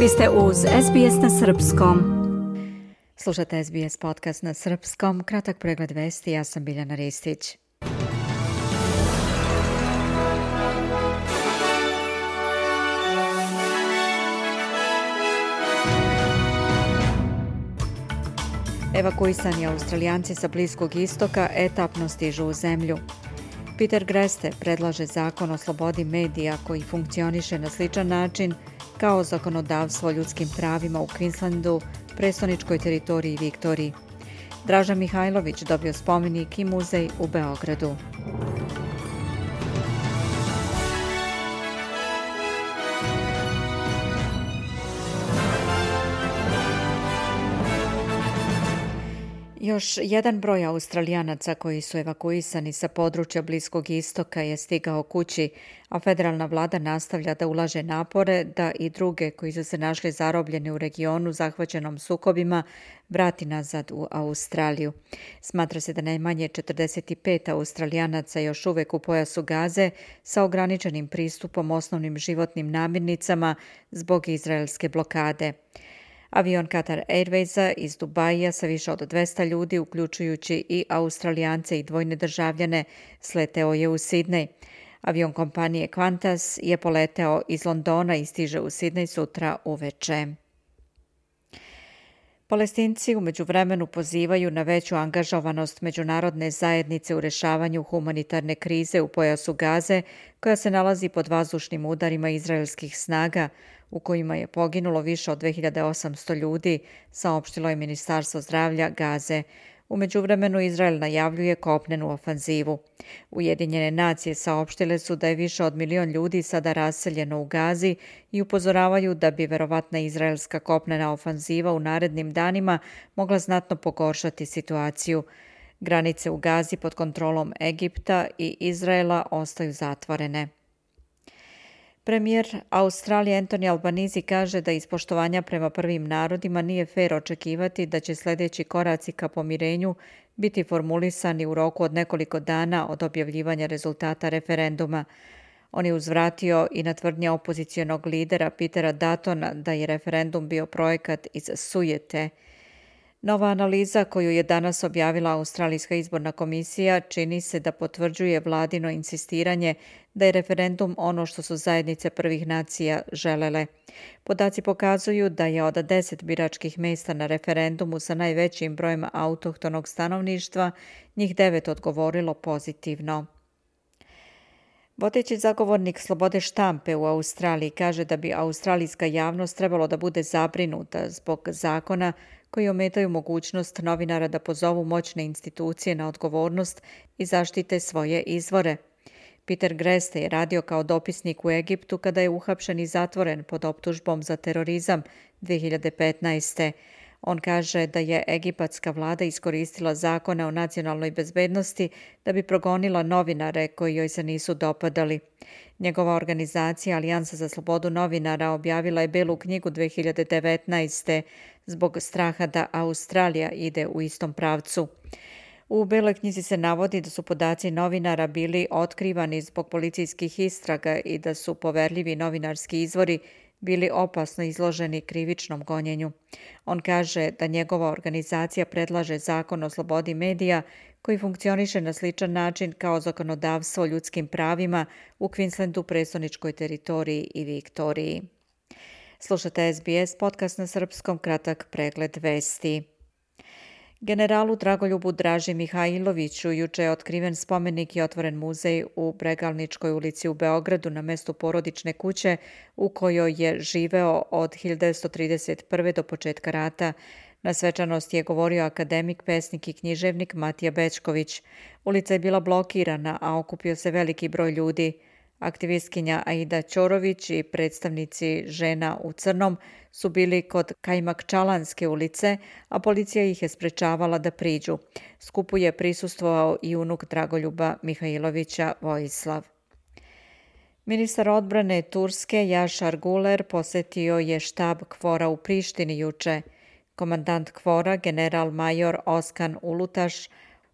Vi ste uz SBS na Srpskom. Slušate SBS podcast na Srpskom. Kratak pregled vesti. Ja sam Biljana Ristić. Evakuisani australijanci sa Bliskog istoka etapno stižu u zemlju. Peter Greste predlaže zakon o slobodi medija koji funkcioniše na sličan način kao zakonodavstvo o ljudskim pravima u Queenslandu, prestoničkoj teritoriji Viktoriji. Draža Mihajlović dobio spomenik i muzej u Beogradu. Još jedan broj australijanaca koji su evakuisani sa područja Bliskog istoka je stigao kući, a federalna vlada nastavlja da ulaže napore da i druge koji su se našli zarobljeni u regionu zahvaćenom sukobima vrati nazad u Australiju. Smatra se da najmanje 45 australijanaca još uvek u pojasu gaze sa ograničenim pristupom osnovnim životnim namirnicama zbog izraelske blokade. Avion Qatar Airwaysa iz Dubaja sa više od 200 ljudi, uključujući i Australijance i dvojne državljane, sleteo je u Sidney. Avion kompanije Qantas je poleteo iz Londona i stiže u Sidney sutra uveče. Palestinci umeđu vremenu pozivaju na veću angažovanost međunarodne zajednice u rešavanju humanitarne krize u pojasu Gaze, koja se nalazi pod vazdušnim udarima izraelskih snaga, u kojima je poginulo više od 2800 ljudi, saopštilo je Ministarstvo zdravlja Gaze. Umeđu vremenu Izrael najavljuje kopnenu ofanzivu. Ujedinjene nacije saopštile su da je više od milion ljudi sada raseljeno u Gazi i upozoravaju da bi verovatna izraelska kopnena ofanziva u narednim danima mogla znatno pogoršati situaciju. Granice u Gazi pod kontrolom Egipta i Izraela ostaju zatvorene. Premijer Australije Anthony Albanizi kaže da iz poštovanja prema prvim narodima nije fair očekivati da će sljedeći koraci ka pomirenju biti formulisani u roku od nekoliko dana od objavljivanja rezultata referenduma. On je uzvratio i na tvrdnje opozicijonog lidera Petera Datona da je referendum bio projekat iz sujete – Nova analiza koju je danas objavila Australijska izborna komisija čini se da potvrđuje vladino insistiranje da je referendum ono što su zajednice prvih nacija želele. Podaci pokazuju da je od deset biračkih mesta na referendumu sa najvećim brojem autohtonog stanovništva njih devet odgovorilo pozitivno. Voteći zagovornik slobode štampe u Australiji kaže da bi australijska javnost trebalo da bude zabrinuta zbog zakona koji ometaju mogućnost novinara da pozovu moćne institucije na odgovornost i zaštite svoje izvore. Peter Greste je radio kao dopisnik u Egiptu kada je uhapšen i zatvoren pod optužbom za terorizam 2015. On kaže da je egipatska vlada iskoristila zakone o nacionalnoj bezbednosti da bi progonila novinare koji joj se nisu dopadali. Njegova organizacija Alijansa za slobodu novinara objavila je belu knjigu 2019. zbog straha da Australija ide u istom pravcu. U Beloj knjizi se navodi da su podaci novinara bili otkrivani zbog policijskih istraga i da su poverljivi novinarski izvori bili opasno izloženi krivičnom gonjenju. On kaže da njegova organizacija predlaže zakon o slobodi medija koji funkcioniše na sličan način kao zakonodavstvo o ljudskim pravima u Queenslandu, presoničkoj teritoriji i Viktoriji. Slušate SBS podcast na srpskom kratak pregled vesti. Generalu Dragoljubu Draži Mihajloviću juče je otkriven spomenik i otvoren muzej u Bregalničkoj ulici u Beogradu na mestu porodične kuće u kojoj je živeo od 1931. do početka rata. Na svečanosti je govorio akademik, pesnik i književnik Matija Bečković. Ulica je bila blokirana, a okupio se veliki broj ljudi. Aktivistkinja Aida Ćorović i predstavnici žena u Crnom su bili kod Kajmakčalanske ulice, a policija ih je sprečavala da priđu. Skupu je prisustvovao i unuk Dragoljuba Mihajlovića Vojislav. Ministar odbrane Turske Jašar Guler posetio je štab Kvora u Prištini juče. Komandant Kvora, general major Oskan Ulutaš,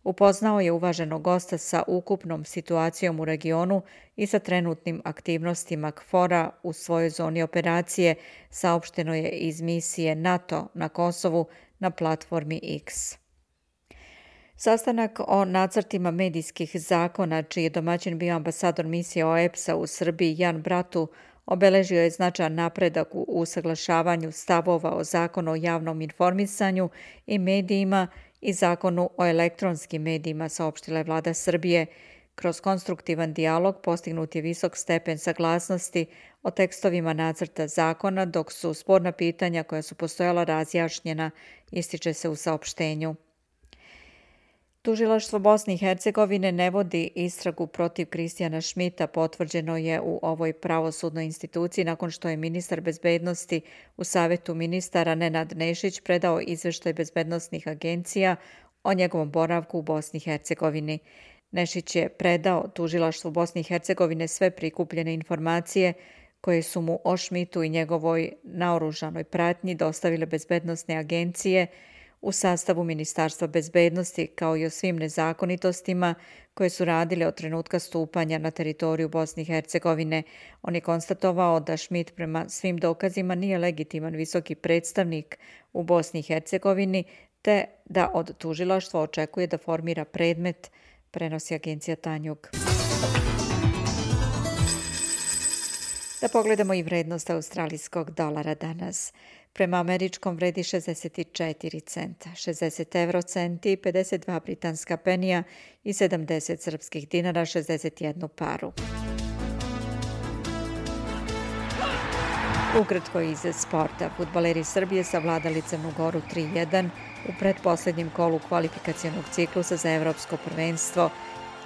Upoznao je uvaženog gosta sa ukupnom situacijom u regionu i sa trenutnim aktivnostima KFOR-a u svojoj zoni operacije, saopšteno je iz misije NATO na Kosovu na platformi X. Sastanak o nacrtima medijskih zakona, čiji je domaćin bio ambasador misije OEPS-a u Srbiji Jan Bratu, obeležio je značajan napredak u usaglašavanju stavova o zakonu o javnom informisanju i medijima i zakonu o elektronskim medijima, saopštila je vlada Srbije. Kroz konstruktivan dijalog postignut je visok stepen saglasnosti o tekstovima nacrta zakona, dok su sporna pitanja koja su postojala razjašnjena, ističe se u saopštenju. Tužilaštvo Bosne i Hercegovine ne vodi istragu protiv Kristijana Šmita, potvrđeno je u ovoj pravosudnoj instituciji nakon što je ministar bezbednosti u Savetu ministara Nenad Nešić predao izveštaj bezbednostnih agencija o njegovom boravku u Bosni i Hercegovini. Nešić je predao tužilaštvu Bosne i Hercegovine sve prikupljene informacije koje su mu o Šmitu i njegovoj naoružanoj pratnji dostavile bezbednostne agencije – u sastavu Ministarstva bezbednosti kao i o svim nezakonitostima koje su radile od trenutka stupanja na teritoriju Bosne i Hercegovine. On je konstatovao da Schmidt prema svim dokazima nije legitiman visoki predstavnik u Bosni i Hercegovini te da od tužilaštva očekuje da formira predmet, prenosi agencija Tanjug. Da pogledamo i vrednost australijskog dolara danas. Prema američkom vredi 64 centa, 60 eurocenti, 52 britanska penija i 70 srpskih dinara, 61 paru. Ukratko iz sporta. Futbaleri Srbije savladali Crnu Goru 3-1 u predposlednjem kolu kvalifikacijonog ciklusa za evropsko prvenstvo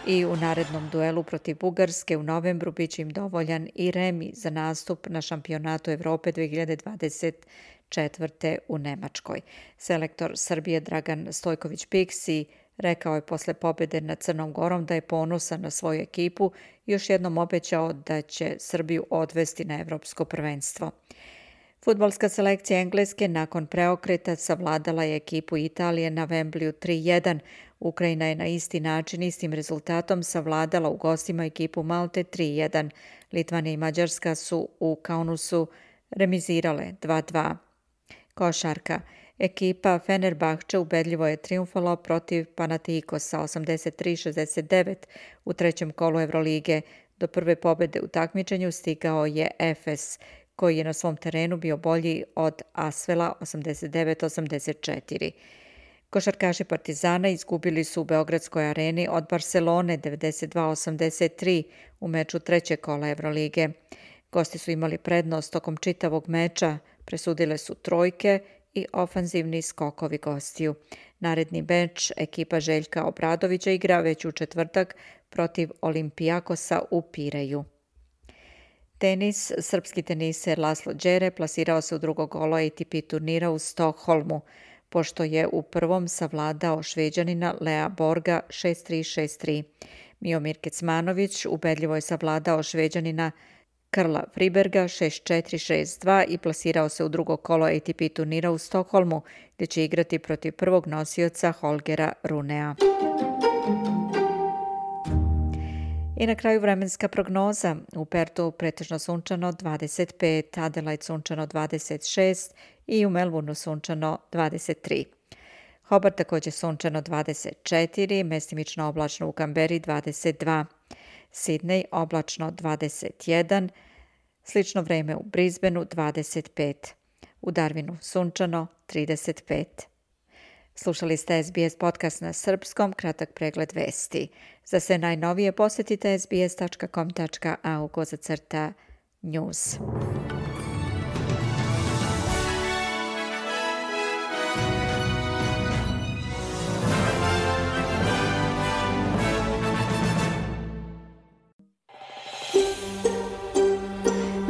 i u narednom duelu protiv Bugarske u novembru bit im dovoljan i remi za nastup na šampionatu Evrope 2024. u Nemačkoj. Selektor Srbije Dragan Stojković-Piksi rekao je posle pobjede nad Crnom Gorom da je ponosan na svoju ekipu i još jednom obećao da će Srbiju odvesti na evropsko prvenstvo. Futbolska selekcija Engleske nakon preokreta savladala je ekipu Italije na Wembley 3-1. Ukrajina je na isti način, istim rezultatom savladala u gostima ekipu Malte 3-1. Litvanija i Mađarska su u Kaunusu remizirale 2-2. Košarka. Ekipa Fenerbahče ubedljivo je triumfala protiv Panathikosa 83-69 u trećem kolu Evrolige. Do prve pobede u takmičenju stigao je Efes, koji je na svom terenu bio bolji od Asvela 89-84. Košarkaši Partizana izgubili su u Beogradskoj areni od Barcelone 92-83 u meču trećeg kola Evrolige. Gosti su imali prednost tokom čitavog meča, presudile su trojke i ofanzivni skokovi gostiju. Naredni meč ekipa Željka Obradovića igra već u četvrtak protiv Olimpijakosa u Pireju. Tenis, srpski teniser Laslo Đere plasirao se u drugo golo ATP turnira u Stockholmu, pošto je u prvom savladao šveđanina Lea Borga 6-3-6-3. Miomir Kecmanović ubedljivo je savladao šveđanina Krla Friberga 6-4-6-2 i plasirao se u drugo kolo ATP turnira u Stokholmu, gdje će igrati protiv prvog nosioca Holgera Runea. I na kraju vremenska prognoza. U Pertu pretežno sunčano 25, Adelaide sunčano 26 i u Melbourneu sunčano 23. Hobart također sunčano 24, mestimično oblačno u Kamberi 22. Sidney oblačno 21, slično vreme u Brisbaneu 25. U Darwinu sunčano 35. Slušali ste SBS podcast na srpskom, kratak pregled vesti. Za sve najnovije posjetite sbs.com.au kozacrta news.